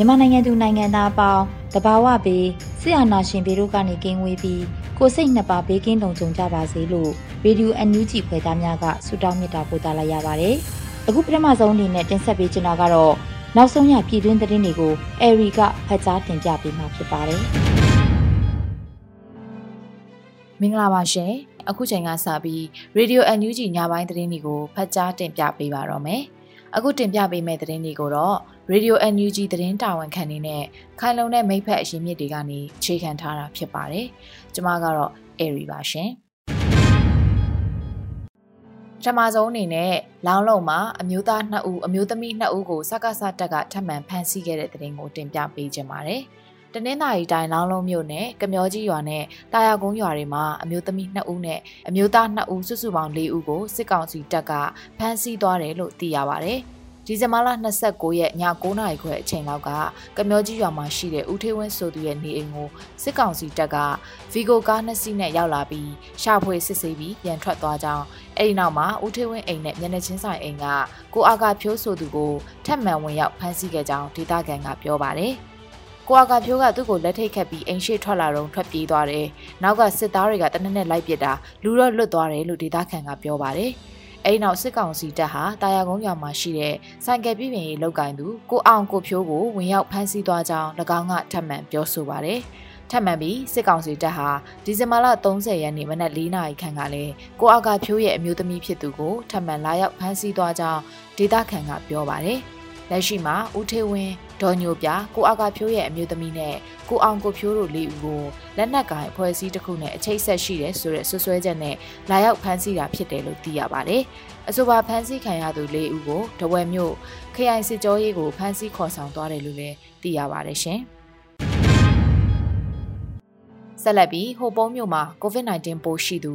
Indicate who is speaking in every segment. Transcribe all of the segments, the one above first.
Speaker 1: မြန်မာနိုင်ငံသူနိုင်ငံသားအပေါင်းတဘာဝဘေးဆရာနာရှင်ဘေတို့ကနေကင်းဝေးပြီးကိုစိတ်နှစ်ပါးဘေးကင်းလုံခြုံကြပါစေလို့ရေဒီယိုအန်ယူဂျီဖွယ်သားများကဆုတောင်းမေတ္တာပို့သလိုက်ရပါတယ်။အခုပထမဆုံးအနေနဲ့တင်ဆက်ပေးချင်တာကတော့နောက်ဆုံးရပြည်တွင်းသတင်းတွေကိုအဲရီကဖတ်ကြားတင်ပြပေးမှာဖြစ်ပါတယ်။
Speaker 2: မင်္ဂလာပါရှင်။အခုချိန်ကစပြီး Radio NUG ညပိုင်းသတင်းတွေကိုဖတ်ကြားတင်ပြပေးပါတော့မယ်။အခုတင်ပြပေးမယ့်သတင်းတွေကိုတော့ Radio NUG သတင်းတာဝန်ခံနေနဲ့ခိုင်လုံတဲ့မိဖက်အရင်းမြစ်တွေကနေခြေခံထားတာဖြစ်ပါတယ်။ကျွန်မကတော့ Airy ပါရှင်။ပထမဆုံးအနေနဲ့လောင်းလုံးမှာအမျိုးသား2ဦးအမျိုးသမီး2ဦးကိုစက္ကစတက်ကထပ်မံဖမ်းဆီးခဲ့တဲ့တဲ့တင်ကိုတင်ပြပေးခြင်းပါတယ်။တနင်္သာရီတိုင်းလောင်းလုံးမြို့နယ်ကမျောကြီးရွာနဲ့တာယာကုန်းရွာတွေမှာအမျိုးသမီး2ဦးနဲ့အမျိုးသား2ဦးစုစုပေါင်း4ဦးကိုစစ်ကောင်စီတပ်ကဖမ်းဆီးသွားတယ်လို့သိရပါဗျ။ ဒီဇင်ဘာလ29ရက်ည9:00နာရီခွဲအချိန်လောက်ကကမျောကြီးရွာမှာရှိတဲ့ဦးထေးဝင်းဆိုသူရဲ့နေအိမ်ကိုစစ်ကောင်စီတပ်ကဗီဂိုကားနှစ်စီးနဲ့ရောက်လာပြီးရှာဖွေစစ်ဆေးပြီးပြန်ထွက်သွားကြောင်းအဲဒီနောက်မှာဦးထေးဝင်းအိမ်နဲ့မျက်နှာချင်းဆိုင်အိမ်ကကိုအာကဖြိုးဆိုသူကိုထပ်မံဝင်ရောက်ဖမ်းဆီးခဲ့ကြောင်းဒေသခံကပြောပါတယ်။ကိုအာကဖြိုးကသူ့ကိုလက်ထိတ်ခတ်ပြီးအိမ်ရှိထွက်လာတော့ထွက်ပြေးသွားတယ်။နောက်ကစစ်သားတွေကတနက်နဲ့လိုက်ပစ်တာလူတော့လွတ်သွားတယ်လို့ဒေသခံကပြောပါတယ်။ အဲဒီနောက်စစ်ကောင်စီတပ်ဟာတာယာကုန်းရွာမှာရှိတဲ့ဆိုင်ကယ်ပြည်ပင်ရေးလောက်ကင်သူကိုအောင်ကိုဖြိုးကိုဝင်ရောက်ဖမ်းဆီးသွားကြောင်း၎င်းကထပ်မံပြောဆိုပါတယ်။ထပ်မံပြီးစစ်ကောင်စီတပ်ဟာဒီဇင်ဘာလ30ရက်နေ့မနက်4နာရီခန့်ကလည်းကိုအာကဖြိုးရဲ့အမျိုးသမီးဖြစ်သူကိုထပ်မံလာရောက်ဖမ်းဆီးသွားကြောင်းဒေသခံကပြောပါတယ်။လက်ရှိမှာဦးထေဝင်း ဒေါ်ညိုပြကိုအာကာဖြိုးရဲ့အမျိုးသမီးနဲ့ကိုအောင်ကိုဖြိုးတို့လေးဦးကိုလက်နက်ကိုင်အဖွဲ့အစည်းတစ်ခုနဲ့အချိတ်ဆက်ရှိတယ်ဆိုတဲ့ဆွဆွဲချက်နဲ့လာရောက်ဖမ်းဆီးတာဖြစ်တယ်လို့သိရပါတယ်။အဆိုပါဖမ်းဆီးခံရသူလေးဦးကိုတဝဲမြို့ခရိုင်စစ်ကြောရေးကိုဖမ်းဆီးခေါ်ဆောင်သွားတယ်လို့လည်းသိရပါတယ်ရှင်။ဆက်လက်ပြီးဟိုပုံးမြို့မှာ COVID-19 ပိုးရှိသူ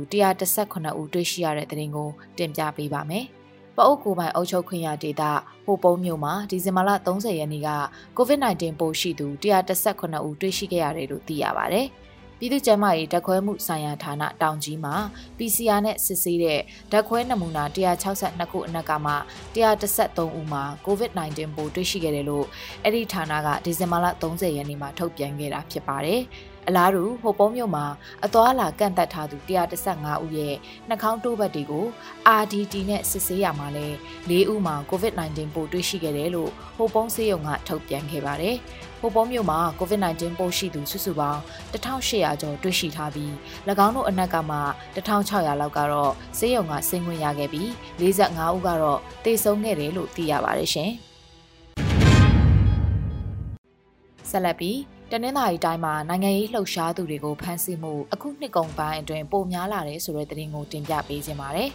Speaker 2: 118ဦးတွေ့ရှိရတဲ့တဲ့ရင်ကိုတင်ပြပေးပါမယ်။ ပအုပ်ကိုပိုင်အုပ်ချုပ်ခွင့်ရဒေသဟိုပုံးမြို့မှာဒီဇင်ဘာလ30ရက်နေ့က COVID-19 ပိုးရှိသူ118ဦးတွေ့ရှိခဲ့ရတယ်လို့သိရပါဗျ။ပြည်သူ့ကျန်းမာရေးဓာတ်ခွဲမှုဆိုင်ရာဌာနတောင်ကြီးမှာ PCR နဲ့စစ်ဆေးတဲ့ဓာတ်ခွဲနမူနာ162ခုအနက်ကမှ113ဦးမှာ COVID-19 ပိုးတွေ့ရှိခဲ့တယ်လို့အဲ့ဒီဌာနကဒီဇင်ဘာလ30ရက်နေ့မှာထုတ်ပြန်ခဲ့တာဖြစ်ပါတယ်။ အလားတူဟိုပုံးမြို့မှာအသွာလာကန့်သက်ထားသူ115ဦးရဲ့နှာခေါင်းတိုးဘက်တွေကို RDT နဲ့စစ်ဆေးရမှာလဲ၄ဦးမှာ COVID-19 ပိုးတွေ့ရှိခဲ့တယ်လို့ဟိုပုံးဆေးရုံကထုတ်ပြန်ခဲ့ပါတယ်။ဟိုပုံးမြို့မှာ COVID-19 ပိုးရှိသူစုစုပေါင်း1800ကျော်တွေ့ရှိထားပြီး၎င်းတို့အနက်ကမှ1600လောက်ကတော့ဆေးရုံကဆင်းခွင့်ရခဲ့ပြီး45ဦးကတော့တေဆုံးခဲ့တယ်လို့သိရပါတယ်ရှင်။ဆက်လက်ပြီး တနင်္သာရီတိုင်းမှာနိုင်ငံရေးလှုပ်ရှားသူတွေကိုဖမ်းဆီးမှုအခုနှစ်ကုန်ပိုင်းအတွင်းပိုများလာတယ်ဆိုတဲ့သတင်းကိုတင်ပြပေးခြင်းပါတယ်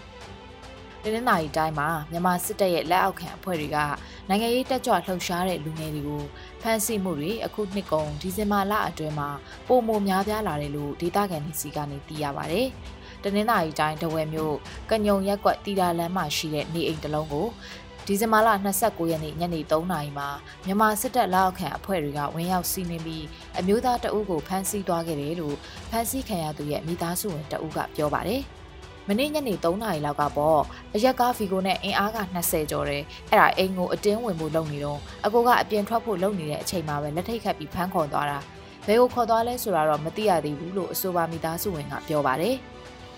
Speaker 2: ။တနင်္သာရီတိုင်းမှာမြန်မာစစ်တပ်ရဲ့လက်အောက်ခံအဖွဲ့တွေကနိုင်ငံရေးတက်ကြွလှုပ်ရှားတဲ့လူငယ်တွေကိုဖမ်းဆီးမှုတွေအခုနှစ်ကုန်ဒီဇင်ဘာလအတွင်းမှာပိုမိုများပြားလာတယ်လို့ဒေသခံတွေစီကနေသိရပါတယ်။တနင်္သာရီတိုင်းတဝယ်မြို့ကညုံရက်ကွက်တီတာလမ်းမှာရှိတဲ့နေအိမ်တစ်လုံးကို ဒီဇင်ဘာလ29ရက်နေ့ညနေ3နာရီမှာမြန်မာစစ်တပ်လက်အောက်ခံအဖွဲ့တွေကဝင်ရောက်စီးနင်းပြီးအမျိုးသားတအုပ်ကိုဖမ်းဆီးသွားခဲ့တယ်လို့ဖမ်းဆီးခံရသူရဲ့မိသားစုဝင်တအုပ်ကပြောပါတယ်။မနေ့ညနေ3နာရီလောက်ကပေါ့အရက်ကားဗီကိုနဲ့အင်အားက20ကျော်တယ်။အဲ့ဒါအိမ်ကိုအတင်းဝင်ဖို့လုပ်နေတော့အကိုကအပြင်ထွက်ဖို့လုပ်နေတဲ့အချိန်မှာပဲလက်ထိတ်ခတ်ပြီးဖမ်းခေါ်သွားတာ။ဘယ်ကိုခေါ်သွားလဲဆိုတာတော့မသိရသေးဘူးလို့အဆိုပါမိသားစုဝင်ကပြောပါတယ်။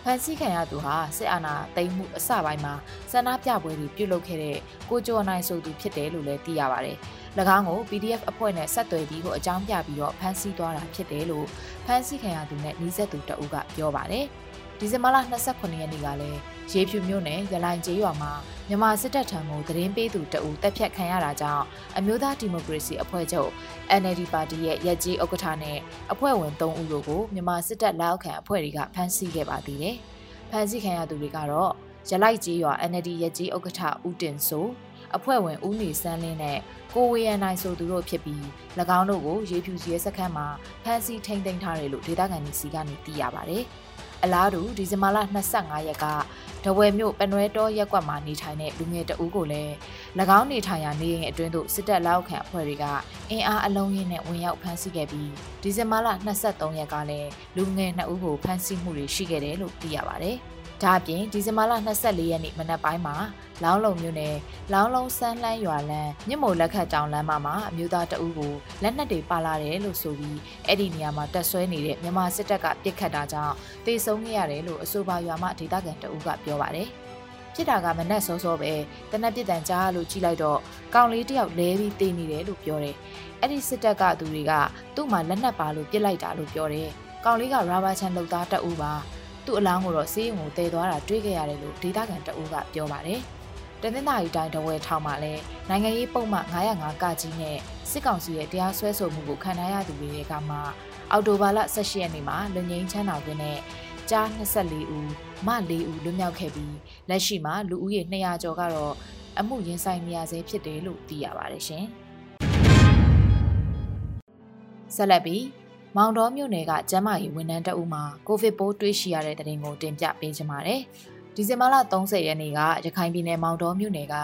Speaker 2: ဖန်ဆီးခံရသူဟာစစ်အာဏာသိမ်းမှုအစပိုင်းမှာဆန္ဒပြပွဲတွေပြုလုပ်ခဲ့တဲ့ကိုကျော်နိုင်ဆိုသူဖြစ်တယ်လို့လည်းသိရပါတယ်။၎င်းကို PDF အဖွဲ့နဲ့ဆက်သွယ်ပြီးကိုအကြောင်းပြပြီးတော့ဖမ်းဆီးသွားတာဖြစ်တယ်လို့ဖမ်းဆီးခံရသူနဲ့နှီးဆက်သူတအုပ်ကပြောပါတယ်။ ဒီဇင်ဘာလ29ရက်နေ့ကလည်းရေဖြူမြို့နယ်ရလိုင်ကျေးရွာမှာမြန်မာစစ်တပ်ထံကိုသတင်းပေးသူတအူတက်ဖြတ်ခံရတာကြောင့်အမျိုးသားဒီမိုကရေစီအဖွဲ့ချုပ် NLD ပါတီရဲ့ရက်ကြီးဥက္ကဋ္ဌနဲ့အဖွဲ့ဝင်3ဦးတို့ကိုမြန်မာစစ်တပ်လက်အောက်ခံအဖွဲ့တွေကဖမ်းဆီးခဲ့ပါသေးတယ်။ဖမ်းဆီးခံရသူတွေကတော့ရလိုက်ကြီးရွာ NLD ရက်ကြီးဥက္ကဋ္ဌဦးတင်စိုး အဖွဲ့ဝင်ဦးနေစန်းလင်းနဲ့ကိုဝေရနိုင်ဆိုသူတို့ဖြစ်ပြီး၎င်းတို့ကိုရေဖြူရဲစခန်းမှာဖမ်းဆီးထိန်းသိမ်းထားတယ်လို့ဒေသခံတွေစီကနေသိရပါဗျ။အလားတူဒီဇင်ဘာလ25ရက်ကဒဝယ်မြို့ပနွဲတော်ရက်ကွက်မှာနေထိုင်တဲ့လူငယ်တဦးကိုလည်း၎င်းနေထိုင်ရာနေအိမ်အတွင်းသို့စစ်တပ်လက်အောက်ခံအဖွဲ့တွေကအင်အားအလုံးရင်းနဲ့ဝင်ရောက်ဖမ်းဆီးခဲ့ပြီးဒီဇင်ဘာလ23ရက်ကလည်းလူငယ်2ဦးကိုဖမ်းဆီးမှုတွေရှိခဲ့တယ်လို့သိရပါဗျ။ ဒါအပြင်ဒီဇင်ဘာလ24ရက်နေ့မနက်ပိုင်းမှာလောင်းလုံမြို့နယ်လောင်းလုံးစမ်းလှမ်းရွာလမ်းမြစ်မိုလက်ခတ်တောင်လမ်းမှာအမျိုးသားတအူးကိုလက်နက်တွေပါလာတယ်လို့ဆိုပြီးအဲ့ဒီနေရာမှာတက်ဆွဲနေတဲ့မြန်မာစစ်တပ်ကပြစ်ခတ်တာကြောင့်တေဆုံးခဲ့ရတယ်လို့အဆိုပါရွာမှဒေသခံတအူးကပြောပါတယ်ဖြစ်တာကမနဲ့စောစောပဲတနက်ပြစ်တန်ကြားလို့ကြည့်လိုက်တော့ကောင်လေးတယောက်လဲပြီးတေးနေတယ်လို့ပြောတယ်။အဲ့ဒီစစ်တပ်ကသူတွေကသူ့မှာလက်နက်ပါလို့ပြစ်လိုက်တာလို့ပြောတယ်။ကောင်လေးကရာဘာချန်လုပ်သားတအူးပါ သူ့အလောင်းကိုတော့ဆေးရုံကိုတည်သွားတာတွေ့ခဲ့ရတယ်လို့ဒေသခံတအူးကပြောပါတယ်။တနင်္လာရီတိုင်းတဝဲထောင်မှာလဲနိုင်ငံရေးပုံမှန်905ကကြီးနဲ့စစ်ကောင်စီရဲ့တရားစွဲဆိုမှုကိုခံထားရသူတွေကမှအော်တိုဘာလ18ရက်နေ့မှာလူငင်းချမ်းသာခွင့်နဲ့ကြား24ဦးမ4ဦးလွတ်မြောက်ခဲ့ပြီးလက်ရှိမှာလူဦးရေ200ကျော်ကတော့အမှုရင်ဆိုင်နေရဆဲဖြစ်တယ်လို့သိရပါတယ်ရှင်။ဆက်လက်ပြီး မောင်တော်မြို့နယ်ကကျမ်းမာရေးဝန်ထမ်းတအုပ်မှာကိုဗစ်ပိုးတွေ့ရှိရတဲ့တဲ့တင်ကိုတင်ပြပေးချင်ပါတယ်။ဒီဇင်ဘာလ30ရက်နေ့ကရခိုင်ပြည်နယ်မောင်တော်မြို့နယ်က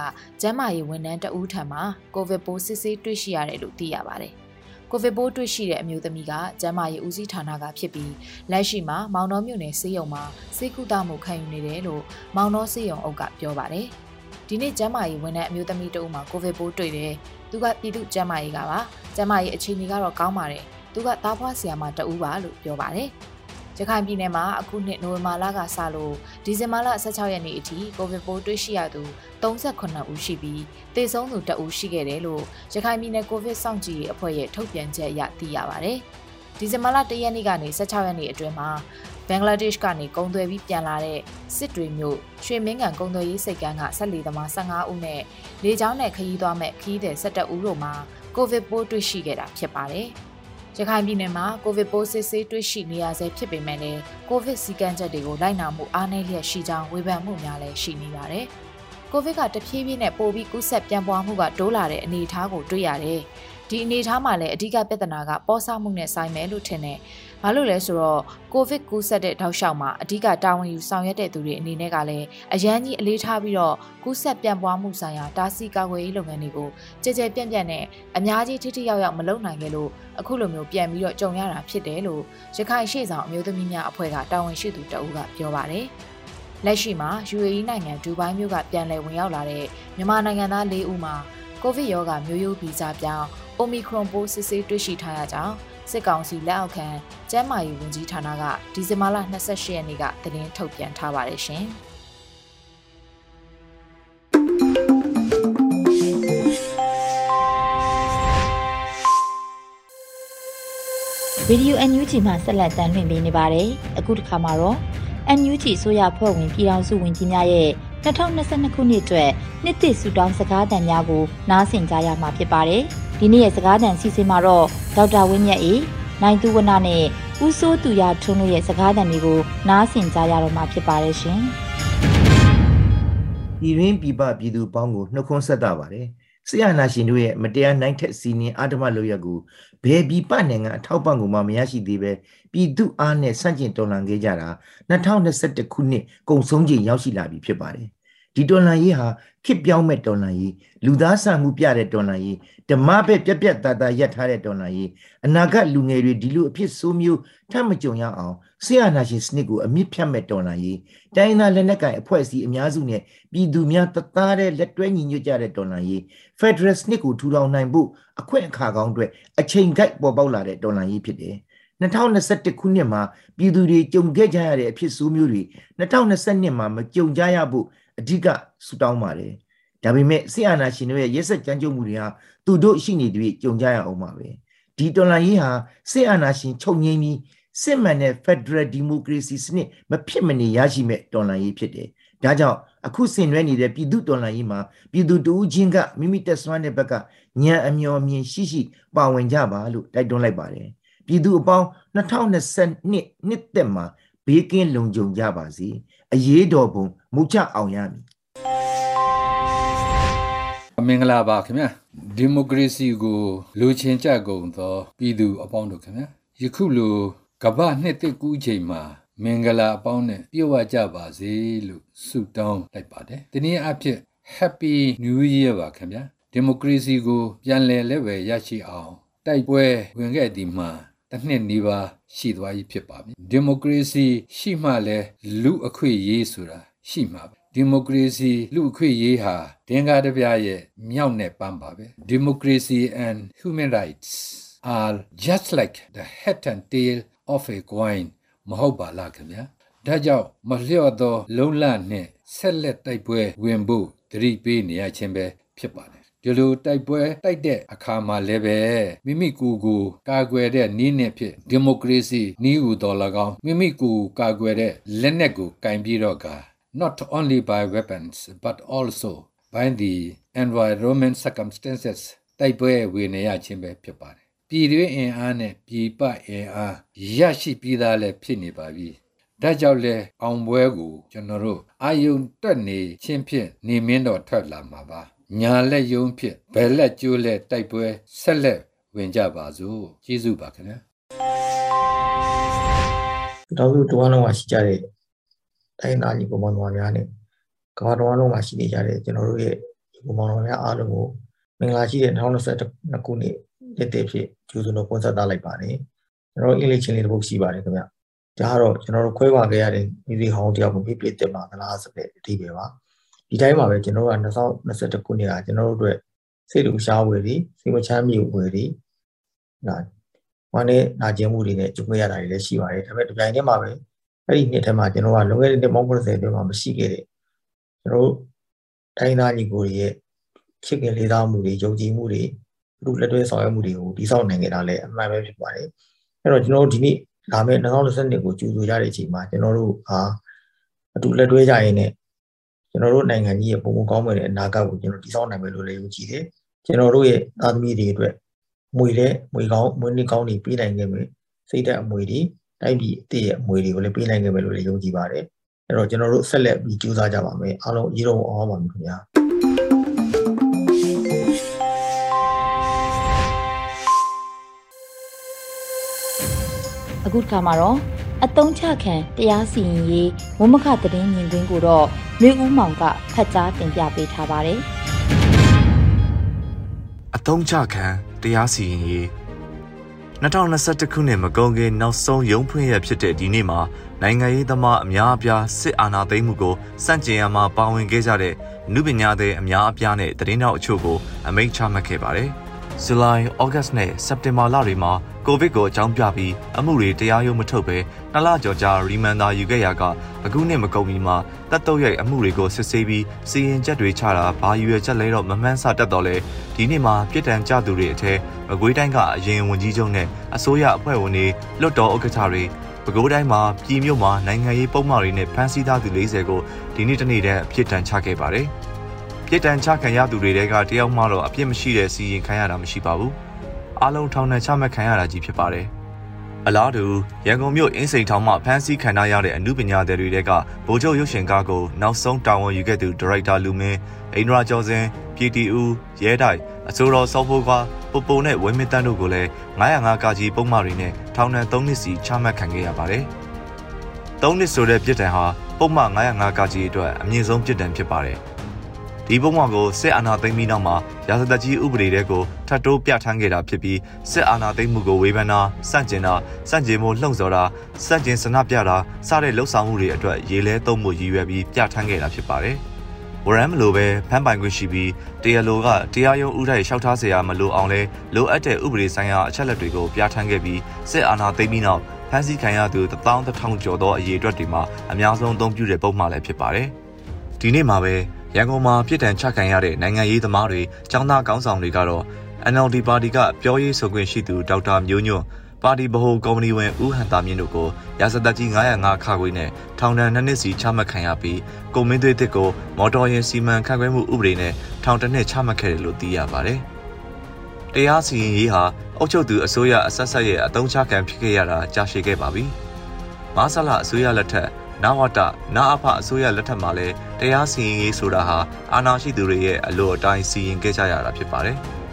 Speaker 2: ကျမ်းမာရေးဝန်ထမ်းတအုပ်ထံမှာကိုဗစ်ပိုးစစ်ဆေးတွေ့ရှိရတယ်လို့သိရပါတယ်။ကိုဗစ်ပိုးတွေ့ရှိတဲ့အမျိုးသမီးကကျမ်းမာရေးဦးစီးဌာနကဖြစ်ပြီးလက်ရှိမှာမောင်တော်မြို့နယ်စေယုံမှာစေကုသမှုခံယူနေတယ်လို့မောင်တော်စေယုံအုပ်ကပြောပါတယ်။ဒီနေ့ကျမ်းမာရေးဝန်ထမ်းအမျိုးသမီးတအုပ်မှာကိုဗစ်ပိုးတွေ့တယ်။သူကပြည်သူ့ကျမ်းမာရေးကပါကျမ်းမာရေးအခြေအနေကတော့ကောင်းပါတယ်။ သူကသားဖွားဆရာမတဦးပါလို့ပြောပါတယ်။ရခိုင်ပြည်နယ်မှာအခုနှစ်နိုဝင်ဘာလကစလို့ဒီဇင်ဘာလ16ရက်နေ့အထိကိုဗစ်ပိုးတွေ့ရှိရသူ38ဦးရှိပြီးသေဆုံးသူ2ဦးရှိခဲ့တယ်လို့ရခိုင်ပြည်နယ်ကိုဗစ်စောင့်ကြည့်ရေးအဖွဲ့ရဲ့ထုတ်ပြန်ချက်အရသိရပါတယ်။ဒီဇင်ဘာလ1ရက်နေ့ကနေ16ရက်နေ့အတွင်းမှာဘင်္ဂလားဒေ့ရှ်ကနေကုံသွယ်ပြီးပြန်လာတဲ့စစ်တွေမျိုးရွှေမင်းကန်ကုံသွယ်ရေးစိတ်ကမ်းကဆက်လီသမား15ဦးနဲ့လေကြောင်းနဲ့ခရီးသွားမဲ့ခရီးသည်17ဦးတို့မှာကိုဗစ်ပိုးတွေ့ရှိခဲ့တာဖြစ်ပါတယ်။ ရခိုင်ပြည်နယ်မှာကိုဗစ်ပိုးစစ်ဆေးတွေ့ရှိနေရဆဲဖြစ်ပေမဲ့လည်းကိုဗစ်စည်းကမ်းချက်တွေကိုလိုက်နာမှုအားနည်းလျက်ရှိကြောင်းဝေဖန်မှုများလည်းရှိနေပါတယ်။ကိုဗစ်ကတဖြည်းဖြည်းနဲ့ပိုပြီးကူးစက်ပြန့်ပွားမှုကတိုးလာတဲ့အနေအထားကိုတွေ့ရတယ်။ ဒီအနေအထားမှာလည်းအဓိကပြဿနာကပေါ်ဆမှုနဲ့ဆိုင်မယ်လို့ထင်တယ်။ဘာလို့လဲဆိုတော့ကိုဗစ်ကူးစက်တဲ့တောက်လျှောက်မှာအဓိကတာဝန်ယူဆောင်ရွက်တဲ့သူတွေအနေနဲ့ကလည်းအရန်ကြီးအလေးထားပြီးတော့ကူးစက်ပြန့်ပွားမှုဆိုင်ရာတားဆီးကာကွယ်ရေးလုပ်ငန်းတွေကိုကြဲကြဲပြန့်ပြန့်နဲ့အများကြီးထိထိရောက်ရောက်မလုပ်နိုင်ခဲ့လို့အခုလိုမျိုးပြန်ပြီးတော့ကြုံရတာဖြစ်တယ်လို့ရခိုင်ရှေ့ဆောင်အမျိုးသမီးများအဖွဲ့ကတာဝန်ရှိသူတအူးကပြောပါတယ်။လက်ရှိမှာ UAE နိုင်ငံဒူဘိုင်းမြို့ကပြန်လည်ဝင်ရောက်လာတဲ့မြန်မာနိုင်ငံသား၄ဦးမှာကိုဗစ်ရောဂါမျိုးရိုးဗီဇပြောင်း Omicron ပိုးစစ်ဆေးတွေ့ရှိထားရကြောင်းစစ်ကောင်စီလက်အောက်ခံကျန်းမာရေးဝန်ကြီးဌာနကဒီဇင်ဘာလ28ရက်နေ့ကသတင်းထုတ်ပြန်ထားပါတယ်ရှင်။
Speaker 1: Radio NUG မှာဆက်လက်တမ်းလွှင့်ပေးနေပါတယ်။အခုတစ်ခါမှာတော့ NUG ဆိုရဖွဲ့ဝင်ပြည်ထောင်စုဝန်ကြီးများရဲ့2022ခုနှစ်အတွက်နှစ်သစ်ဆုတောင်းစကားသံများကိုနားဆင်ကြရမှာဖြစ်ပါတယ်။ ဒီနေ့ရဲ့စကားသံစီစဉ်မှာတော့ဒေါက်တာဝင်းမြတ်အေနိုင်သူဝနနဲ့ဦးစိုးသူရထွန်းတို့ရဲ့စကားသံတွေကိုနားဆင်ကြရတော့မှာဖြစ်ပါတယ်ရှင်။
Speaker 3: ပြည်ရင်းပြည်ပပြည်သူပေါင်းကိုနှုတ်ခွန်းဆက်တာပါတယ်။ဆရာနာရှင်တို့ရဲ့မတရားနိုင်ထက်စီနင်းအာဓမလုပ်ရက်ကိုဘယ်ပြည်ပနိုင်ငံအထောက်ပံ့ကိုမှမရရှိသေးပဲပြည်သူအားနဲ့ဆန့်ကျင်တော်လှန်ခဲ့ကြတာ2021ခုနှစ်ကုန်ဆုံးချိန်ရောက်ရှိလာပြီဖြစ်ပါတယ် ဒီတော်လှန်ရေးဟာခစ်ပြောင်းမဲ့တော်လှန်ရေးလူသားဆန်မှုပြတဲ့တော်လှန်ရေးဓမ္မဘက်ပြက်ပြက်တတာရက်ထားတဲ့တော်လှန်ရေးအနာဂတ်လူငယ်တွေဒီလိုအဖြစ်ဆိုးမျိုးထပ်မကြုံရအောင်ဆရာနာရှင်စနစ်ကိုအမြင့်ဖြတ်မဲ့တော်လှန်ရေးတိုင်းသားလက်နက်ကိုင်အဖွဲ့အစည်းအများစုနဲ့ပြည်သူများတသားတဲ့လက်တွဲညီညွတ်ကြတဲ့တော်လှန်ရေး Federal စနစ်ကိုထူထောင်နိုင်ဖို့အခွင့်အခါကောင်းအတွက်အချိန်ကိုက်ပေါ်ပေါက်လာတဲ့တော်လှန်ရေးဖြစ်တယ်2021ခုနှစ်မှာပြည်သူတွေကြုံခဲ့ကြရတဲ့အဖြစ်ဆိုးမျိုးတွေ2022မှာမကြုံကြရဖို့ အဓိကဆူတောင်းပါတယ်ဒါပေမဲ့ဆီအာနာရှင်တို့ရဲ့ရက်ဆက်ကြမ်းကြုတ်မှုတွေဟာသူတို့ရှိနေတွေ့ကြုံကြရအောင်ပါပဲဒီတော်လှန်ရေးဟာဆီအာနာရှင်ချုပ်ငိမ့်ပြီးစစ်မှန်တဲ့ Federal Democracy စနစ်မဖြစ်မနေရရှိမဲ့တော်လှန်ရေးဖြစ်တယ်ဒါကြောင့်အခုဆင်နွှဲနေတဲ့ပြည်သူတော်လှန်ရေးမှာပြည်သူတူးချင်းကမိမိတက်ဆွမ်းတဲ့ဘက်ကညံအမျော်မြင်ရှိရှိပါဝင်ကြပါလို့တိုက်တွန်းလိုက်ပါတယ်ပြည်သူအပေါင်း2022နှစ်သက်မှာ ဘေးကင်းလုံခြုံကြပါစေအရေးတော်ပုံမူချအောင်ရမည်
Speaker 4: မင်္ဂလာပါခင်ဗျာဒီမိုကရေစီကိုလူချင်းကြကုန်သောပြည်သူအပေါင်းတို့ခင်ဗျာယခုလိုကမ္ဘာနှစ်သက်ကူးချိန်မှာမင်္ဂလာအပေါင်းနဲ့ပြည့်ဝကြပါစေလို့ဆုတောင်းလိုက်ပါတယ်ဒီနေ့အဖြစ် Happy New Year ပါခင်ဗျာဒီမိုကရေစီကို ပြန်လည်လက်ဝယ်ရရှိအောင်တိုက်ပွဲဝင်ခဲ့ဒီမှာတစ်နှစ်နီးပါး ရှိသွားပြီဖြစ်ပါပြီဒီမိုကရေစီရှိမှလည်းလူအခွင့်အရေးဆိုတာရှိမှာပဲဒီမိုကရေစီလူအခွင့်အရေးဟာဒင်္ဂါတပြားရဲ့မြောက်နဲ့ပန်းပါပဲ Democracy and human rights are just like the head and tail of a coin မဟုတ်ပါလားခင်ဗျာဒါကြောင့်မလျော့သော လုံလနဲ့ဆက်လက်တိုက်ပွဲဝင်ဖို့တတိပေးနေရခြင်းပဲဖြစ်ပါတယ် ဒီလိုတိုက်ပွဲတိုက်တဲ့အခါမှာလည်းပဲမိမိကိုယ်ကိုကာကွယ်တဲ့နည်းနဲ့ဖြစ်ဒီမိုကရေစီနည်းဟူတော်၎င်းမိမိကိုယ်ကာကွယ်တဲ့လက်နက်ကိုကင်ပြီးတော့က not only by weapons but also by the environment circumstances တိုက်ပွဲဝင်နေရခြင်းပဲဖြစ်ပါတယ်ပြည်တွင်းအင်အားနဲ့ပြည်ပအင်အားရရှိပြီးသားလည်းဖြစ်နေပါပြီဒါကြောင့်လဲအောင်ပွဲကိုကျွန်တော်တို့အာယုံတက်နေချင်းဖြင့်နေမင်းတော်ထွက်လာမှာပါ ညာလက်ယုံဖြင့်ဘယ်လက်ကျိုးလက်တိုက်ပွဲဆက်လက်ဝင်ကြပါစို့ကျေးဇူးပါခင်ဗျာ
Speaker 5: တော်စုတဝမ်းလုံးမှာရှိကြတဲ့တိုင်းသားညီကောင်မောင်တော်များနဲ့ကမ္ဘာတော်လုံးမှာရှိနေကြတဲ့ကျွန်တော်တို့ရဲ့ညီကောင်မောင်တော်များအားလုံးကိုမင်္ဂလာရှိတဲ့2022ခုနှစ်နှစ်တည်းဖြစ်ကျူးစွန်တော်ပွင့်ဆက်သားလိုက်ပါတယ်ကျွန်တော်အင်္ဂလိပ်ချင်းလေးတစ်ပုဒ်ရှိပါတယ်ခင်ဗျဒါကတော့ကျွန်တော်တို့ခွဲခွာခဲ့ရတဲ့မိသည့်ဟောင်းတယောက်ကိုပြပြတက်မှာသလားဆိုတဲ့အဓိပ္ပာယ်ပါ ဒီတိုင်းမှာပဲကျွန်တော်တို့က2021ခုနှစ်ကကျွန်တော်တို့အတွက်စိတ်လူရှားဝယ်တွေစိတ်မချမ်းမြေဝယ်တွေနာဝမ်းနဲ့နာကျင်မှုတွေနဲ့ကြုံရတာတွေလည်းရှိပါတယ်ဒါပေမဲ့ဒီတိုင်းထဲမှာပဲအဲ့ဒီနှစ်ထဲမှာကျွန်တော်ကလွန်ခဲ့တဲ့နှစ်ပေါင်း90အတွင်းမှာမရှိခဲ့တဲ့ကျွန်တော်တို့တိုင်းသားညီကိုတွေရဲ့ချစ်ခင်လေးစားမှုတွေယုံကြည်မှုတွေလူလက်တွဲဆောင်ရွက်မှုတွေကိုတည်ဆောက်နိုင်ခဲ့တာလည်းအမှန်ပဲဖြစ်ပါတယ်အဲ့တော့ကျွန်တော်တို့ဒီနေ့လာမယ့်2022ကိုကြိုဆိုကြတဲ့အချိန်မှာကျွန်တော်တို့ဟာအတူလက်တွဲကြရင်လည်း ကျွန်တော်တို့နိုင်ငံကြီးရဲ့ပုံပုံကောင်းမွန်တဲ့အနာဂတ်ကိုကျွန်တော်တည်ဆောက်နိုင်မယ်လို့လည်းယုံကြည်တယ်ကျွန်တော်တို့ရဲ့သားသမီးတွေအတွက်မွေတဲ့မွေကောင်းမွေးနှစ်ကောင်းတွေပေးနိုင်ခဲ့မယ်စိတ်ဓာတ်အမွေတွေတိုက်ပြီးအစ်ရဲ့အမွေတွေကိုလည်းပေးနိုင်ခဲ့မယ်လို့လည်းယုံကြည်ပါတယ်အဲ့တော့ကျွန်တော်တို့ဆက်လက်ပြီးကြိုးစားကြပါမယ်အားလုံးအရေးတော်အောင်ပါမယ်ခင်ဗျာ
Speaker 1: အခုတစ်ခါမှာတော့ အတုံးချခံတရားစီရင်ရေးဝမခသတင်းမြင်ကွင်းကိုတော့မျိုးဦးမောင်ကဖတ်ကြားတင်ပြပေးထားပါတယ်။
Speaker 6: အတုံးချခံတရားစီရင်ရေး2021ခုနှစ်မကုန်ခင်နောက်ဆုံးရုံးဖွင့်ရဖြစ်တဲ့ဒီနေ့မှာနိုင်ငံရေးသမားအများအပြားစစ်အာဏာသိမ်းမှုကိုစန့်ကျင်ရမှာပါဝင်ခဲ့ကြတဲ့နုပညာသည်အများအပြားနဲ့သတင်းတော်အချို့ကိုအမိန့်ချမှတ်ခဲ့ပါတယ်။ ဇူလိုင်၊ဩဂတ်နဲ့စက်တင်ဘာလတွေမှာကိုဗစ်ကိုအကြောင်းပြပြီးအမှုတွေတရားရုံးမထုတ်ဘဲနှစ်လကျော်ကြာရီမန်သာယူခဲ့ရကအခုနှစ်မကုန်မီမှာတပ်တုပ်ရဲ့အမှုတွေကိုစစ်ဆေးပြီးစီရင်ချက်တွေချတာဘာယူရချက်လဲတော့မမှန်းဆတတ်တော့လေဒီနေ့မှာပြည်တံကြသူတွေအထက်မကွေးတိုင်းကအရင်ဝန်ကြီးချုပ်နဲ့အစိုးရအဖွဲ့ဝင်တွေလွတ်တော်ဥက္ကဋ္ဌတွေပဲခူးတိုင်းမှာပြည်မြို့မှာနိုင်ငံရေးပုံမှန်တွေနဲ့ဖမ်းဆီးထားသူ40ကိုဒီနေ့တနေ့တည်းအဖြစ်တန်ချခဲ့ပါတယ်။ ပြစ်ဒဏ်ချခံရသူတွေတဲကတယောက်မှတော့အပြစ်မရှိတဲ့စီရင်ခံရတာမရှိပါဘူးအားလုံးထောင်ဒဏ်ချမှတ်ခံရတာကြီးဖြစ်ပါတယ်အလားတူရန်ကုန်မြို့အင်းစိန်ထောင်မှဖမ်းဆီးခံရတဲ့အမှုပညာသည်တွေတဲကဗိုလ်ချုပ်ရုပ်ရှင်ကားကိုနောက်ဆုံးတာဝန်ယူခဲ့သူဒါရိုက်တာလူမင်းအိန္ဒြာကျော်စင်ပြည်တီဦးရဲတိုက်အစိုးရစောဖို့ကပူပူနဲ့ဝင်းမတန်းတို့ကိုလည်း905ကကြီးပုံမှန်တွေနဲ့ထောင်ဒဏ်3နှစ်စီချမှတ်ခံခဲ့ရပါတယ်။3နှစ်ဆိုတဲ့ပြစ်ဒဏ်ဟာပုံမှန်905ကကြီးအတွက်အမြင့်ဆုံးပြစ်ဒဏ်ဖြစ်ပါတယ်။ ဒီပုံမှန်ကိုစစ်အာဏာသိမ်းပြီးနောက်မှာရာဇသက်ကြီးဥပဒေတွေကိုထပ်တိုးပြဋ္ဌာန်းခဲ့တာဖြစ်ပြီးစစ်အာဏာသိမ်းမှုကိုဝေဖန်တာစန့်ကျင်တာစန့်ကျင်မှုလှုံ့ဆော်တာစန့်ကျင်ဆန္ဒပြတာစတဲ့လှုပ်ဆောင်မှုတွေအတွက်ရေလဲသုံးမှုရည်ရွယ်ပြီးပြဋ္ဌာန်းခဲ့တာဖြစ်ပါတယ်။ဝ ဝရမ်းမလိုပဲဖမ်းပိုင်ခွင့်ရှိပြီးတရားလိုကတရားရုံးဥထိုက်လျှောက်ထားเสียရမလိုအောင်လဲလိုအပ်တဲ့ဥပဒေဆိုင်ရာအချက်လက်တွေကိုပြဋ္ဌာန်းခဲ့ပြီးစစ်အာဏာသိမ်းပြီးနောက်ဖမ်းဆီးခံရသူ11000ကျော်သောအရေအတွက်တွေမှာအများဆုံးအသုံးပြုတဲ့ပုံမှန်လည်းဖြစ်ပါတယ်။ဒီနေ့မှာပဲ ရန်ကုန်မှာပြည်တံချခံရတဲ့နိုင်ငံရေးသမားတွေចောင်းသားကောင်းဆောင်တွေကတော့ NLD ပါတီကပြောရေးဆိုခွင့်ရှိသူဒေါက်တာမျိုးညွန့်ပါတီဗဟိုကော်မတီဝင်ဦးဟန်တာမြင့်တို့ကိုရာဇသက်ကြီး905ခါခွေနဲ့ထောင်ဒဏ်2နှစ်စီချမှတ်ခံရပြီးကိုမင်းသွေးတစ်ကိုမော်တော်ယာဉ်စီမံခန့်ခွဲမှုဥပဒေနဲ့ထောင်တစ်နှစ်ချမှတ်ခဲ့တယ်လို့သိရပါတယ်။တရားစီရင်ရေးဟာအုပ်ချုပ်သူအစိုးရအဆက်ဆက်ရဲ့အတုံးချခံဖြစ်ခဲ့ရတာကြာရှည်ခဲ့ပါပြီ။မဆလာအစိုးရလက်ထက် နဝတနာအဖအစိုးရလက်ထက်မှာလည်းတရားစီရင်ရေးဆိုတာဟာအာဏာရှိသူတွေရဲ့အလို့အတိုင်းစီရင်ခဲ့ကြရတာဖြစ်ပါတယ်။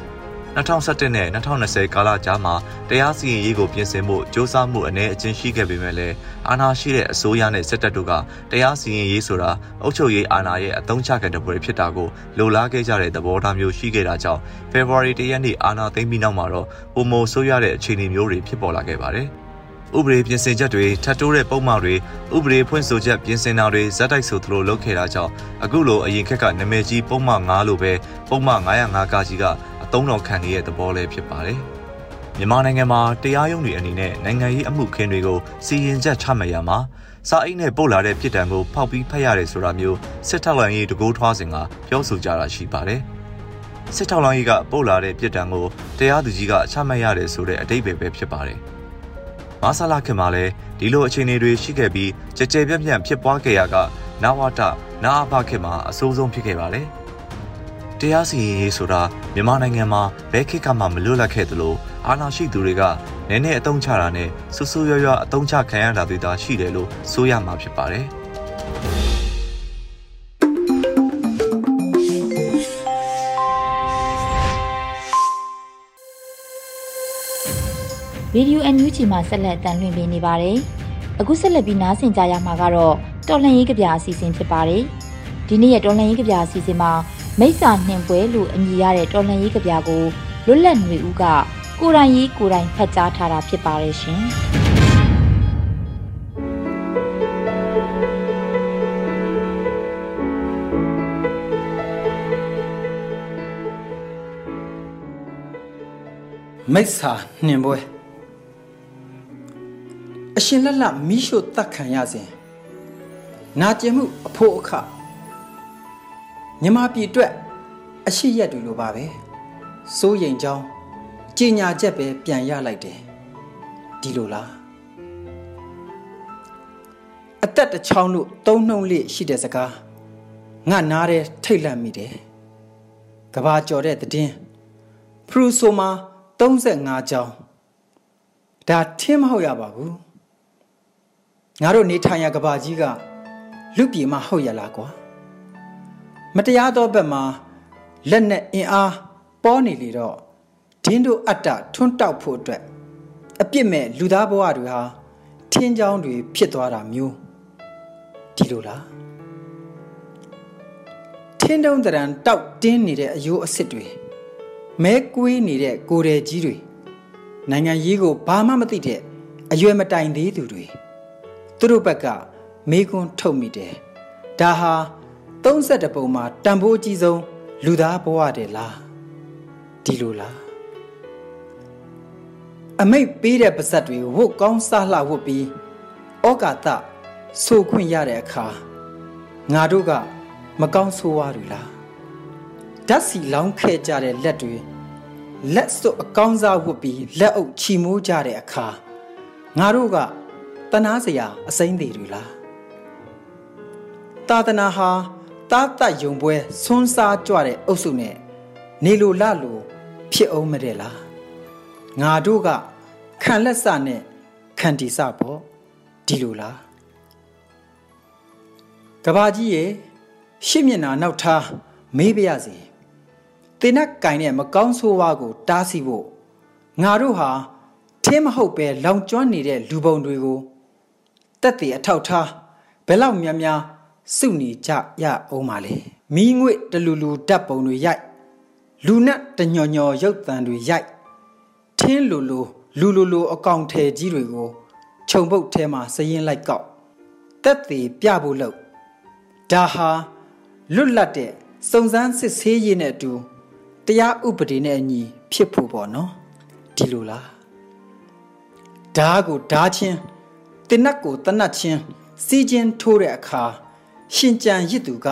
Speaker 6: 2017နဲ့2020ကာလကြားမှာတရားစီရင်ရေးကိုပြင်ဆင်ဖို့စ조사မှုအ ਨੇ အချင်းရှိခဲ့ပေမဲ့လည်းအာဏာရှိတဲ့အစိုးရနဲ့စစ်တပ်တို့ကတရားစီရင်ရေးဆိုတာအုပ်ချုပ်ရေးအာဏာရဲ့အသုံးချခံတဲ့ပွဲဖြစ်တာကိုလိုလားခဲ့ကြတဲ့သဘောထားမျိုးရှိခဲ့တာကြောင့် February 1ရက်နေ့အာဏာသိမ်းပြီးနောက်မှာတော့ပုံမိုဆိုးရတဲ့အခြေအနေမျိုးတွေဖြစ်ပေါ်လာခဲ့ပါတယ်။ ဥပဒေပြင်ဆင်ချက်တွေထပ်တိုးတဲ့ပုံမှန်တွေဥပဒေဖွင့်ဆိုချက်ပြင်ဆင်တာတွေဇက်တိုက်ဆိုသလိုလုပ်ခဲ့တာကြောင့်အခုလိုအရင်ခက်ကနာမည်ကြီးပုံမှန်9လို့ပဲပုံမှန်905ကကြီးကအသုံးတော်ခံနေတဲ့သဘောလည်းဖြစ်ပါတယ်။မြန်မာနိုင်ငံမှာတရားရုံးတွေအနေနဲ့နိုင်ငံရေးအမှုခင်းတွေကိုစီရင်ချက်ချမှတ်ရမှာစာအိတ်နဲ့ပို့လာတဲ့ပြည်တံကိုဖောက်ပြီးဖတ်ရတယ်ဆိုတာမျိုးစစ်ထောက်လိုင်းရေးတကိုးထွားစဉ်ကပြောဆိုကြတာရှိပါတယ်။စစ်ထောက်လိုင်းရေးကပို့လာတဲ့ပြည်တံကိုတရားသူကြီးကချမှတ်ရတယ်ဆိုတဲ့အတိတ်ပဲပဲဖြစ်ပါတယ်။ မဆလာခင်မှာလည်းဒီလိုအခြေအနေတွေရှိခဲ့ပြီးကြကြပြန့်ပြန့်ဖြစ်ပွားခဲ့ရကနဝတနာအဘခင်မှာအဆိုးဆုံးဖြစ်ခဲ့ပါတယ်။တရားစီရင်ရေးဆိုတာမြန်မာနိုင်ငံမှာဘယ်ခေတ်ကမှမလွတ်လပ်ခဲ့သလိုအာဏာရှိသူတွေကနည်းနည်းအတုံးချတာနဲ့ဆူဆူရွရွအတုံးချခံရတာတွေသာရှိတယ်လို့ဆိုရမှာဖြစ်ပါတယ်
Speaker 1: ဗီဒီယိုအန်ယူဂျီမှာဆက်လက်တန်လှည့်ပေးနေပါတယ်။အခုဆက်လက်ပြီးနားဆင်ကြရမှာကတော့တော်လှန်ရေးကြပြအစီအစဉ်ဖြစ်ပါတယ်။ဒီနေ့ရဲ့တော်လှန်ရေးကြပြအစီအစဉ်မှာမိစ္ဆာနှင်ပွဲလို့အမည်ရတဲ့တော်လှန်ရေးကြပြကိုလွတ်လပ်နေဦးကကိုရိုင်းရေးကိုရိုင်းဖတ်ကြားထားတာဖြစ်ပါတယ်ရှင်။
Speaker 7: မိစ္ဆာနှင်ပွဲ အရှင်လက်လက်မိရှို့တတ်ခံရစဉ်နာကျင်မှုအဖို့အခမြမပြည်အတွက်အရှိရက်တွေလိုပါပဲစိုးရိမ်ကြောင်းကြီးညာချက်ပဲပြန်ရလိုက်တယ်ဒီလိုလားအသက်တစ်ချောင်းတို့သုံးနှုံလေးရှိတဲ့စကားငါနားတဲ့ထိတ်လန့်မိတယ်ကဘာကြော်တဲ့တည်င်းဖရူဆိုမာ35ချောင်းဒါထင်းမဟုတ်ရပါဘူး ငါတို့နေထိုင်ရကဘာကြီးကလူပြေမဟုတ်ရလားကွာမတရားသောဘက်မှာလက်နဲ့အင်အားပေါ်နေလေတော့ဒင်းတို့အတ္တထွန်းတောက်ဖို့အတွက်အပြစ်မဲ့လူသားဘဝတွေဟာထင်းချောင်းတွေဖြစ်သွားတာမျိုးဒီလိုလားထင်းတုံးတရံတောက်တင်းနေတဲ့အယိုးအစ်စ်တွေမဲကွေးနေတဲ့ကိုယ်တယ်ကြီးတွေနိုင်ငံရေးကိုဘာမှမသိတဲ့အရွယ်မတိုင်သေးသူတွေ သူတို့ဘက်ကမေးခွန်းထုတ်မိတယ်ဒါဟာ32ပုံမှာတန်ဖိုးအကြီးဆုံးလူသားဘဝတယ်လားဒီလိုလားအမိတ်ပေးတဲ့ပါဇက်တွေဝတ်ကောင်းစားလှဝတ်ပြီးဩကာသဆိုခွင့်ရတဲ့အခါငါတို့ကမကောင်းဆိုးဝါးတွေလားဓာတ်စီလောင်းခဲ့ကြတဲ့လက်တွေလက်စွပ်အကောင်းစားဝတ်ပြီးလက်အုပ်ချီမိုးကြတဲ့အခါငါတို့က တနာစရာအစိမ့်သေးတွေလားသာသနာဟာတားတတ်ယုံပွဲဆွန်းစားကြွတဲ့အုပ်စုနဲ့နေလိုလလိုဖြစ်အောင်မတဲ့လားငါတို့ကခံလက်စနဲ့ခံတီစပေါ့ဒီလိုလားကဘာကြီးရဲ့ရှစ်မျက်နှာနောက်ထားမေးပြရစီတင်နက်ကင်တဲ့မကောင်းဆိုးဝါးကို တားဆီးဖို့ငါတို့ဟာထင်းမဟုတ်ပဲလောင်ကျွမ်းနေတဲ့လူပုံတွေကို တက်တည်အထောက်ထားဘယ်လောက်များများစုနေကြရအောင်ပါလေမီးငွေ့တလူလူဓာတ်ပုံတွေရိုက်လူနဲ့တညော်ညော်ရုပ်တံတွေရိုက်ထင်းလူလူလူလူလူအကောင်ထဲကြီးတွေကိုခြုံပုတ်ထဲမှာစရင်လိုက်ကောက်တက်သေးပြဖို့လို့ဒါဟာလွတ်လပ်တဲ့စုံစမ်းစစ်ဆေးရေးနဲ့အတူတရားဥပဒေနဲ့အညီဖြစ်ဖို့ပေါ့နော်ဒီလိုလားဓားကိုဓားချင်း တင်နတ်ကိုတနတ်ချင်းစီးချင်းထိုးတဲ့အခါရှင်ကြံရစ်သူက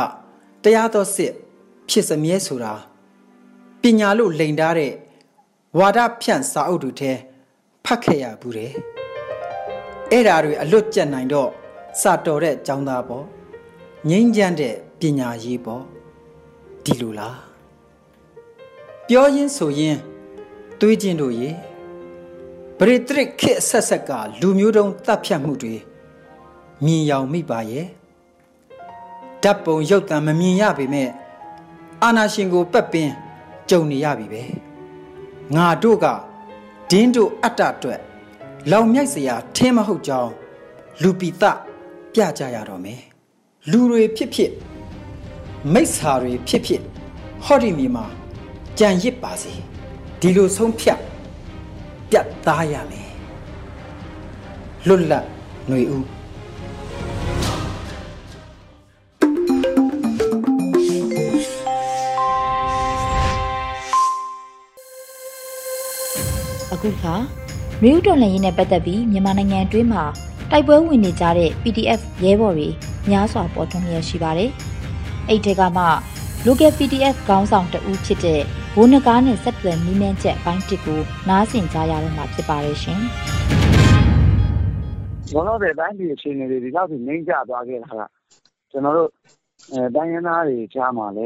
Speaker 7: တရားတော်စစ်ဖြစ်စမြဲဆိုတာပညာလို့လိန်ထားတဲ့ဝါဒဖြန့်စာအုပ်တွေထဲဖတ်ခဲ့ရဘူးတယ်အဲ့ဓာတွေအလွတ်ကျက်နိုင်တော့စာတော်တဲ့ចောင်းသားပေါ့ငိမ့်ချမ်းတဲ့ပညာရေးပေါ့ဒီလိုလားပြောရင်းဆိုရင်တွေးခြင်းတို့ရေ ပရိတရစ်ခေတ်ဆက်ဆက်ကလူမျိုးတုံးတပ်ဖြတ်မှုတွေမြင်ရောင်မိပါရဲ့ဓာတ်ပုံရုပ်သံမမြင်ရပေမဲ့အာနာရှင်ကိုပက်ပင်းကြုံနေရပြီပဲငါတို့ကဒင်းတို့အတ္တအတွက်လောင်မြိုက်စရာထင်းမဟုတ်ကြောင်းလူပိတပြကြရတော့မယ်လူတွေဖြစ်ဖြစ်မိစ္ဆာတွေဖြစ်ဖြစ်ဟောဒီမီမှာကြံရစ်ပါစေဒီလိုဆုံးဖြတ် ပြတ်သားရမယ်လွတ်လပ်ຫນွေဦး
Speaker 1: အခုခါမြို့တော်လှန်ရေးနဲ့ပတ်သက်ပြီးမြန်မာနိုင်ငံအတွင်းမှာတိုက်ပွဲဝင်နေကြတဲ့ PDF ရဲဘော်တွေများစွာပေါ်ထွန်းလျက်ရှိပါတယ်။အဲ့ဒီကမှ local PDF ခေါင်းဆောင်တဦးဖြစ်တဲ့ ဘိုးနဂါးနဲ့ဆက်သွယ်မိမန်းချက်ဘိုင်းတစ်ကိုနားဆင်ကြရတော့မှာဖြစ်ပါတယ်ရှင်။
Speaker 8: ကျွန်တော်တို့တိုင်းပြည်အခြေအနေတွေဒီလောက်ထိနှိမ့်ကျသွားခဲ့တာကကျွန်တော်တို့အဲတိုင်းရင်းသားတွေကြားမှာလဲ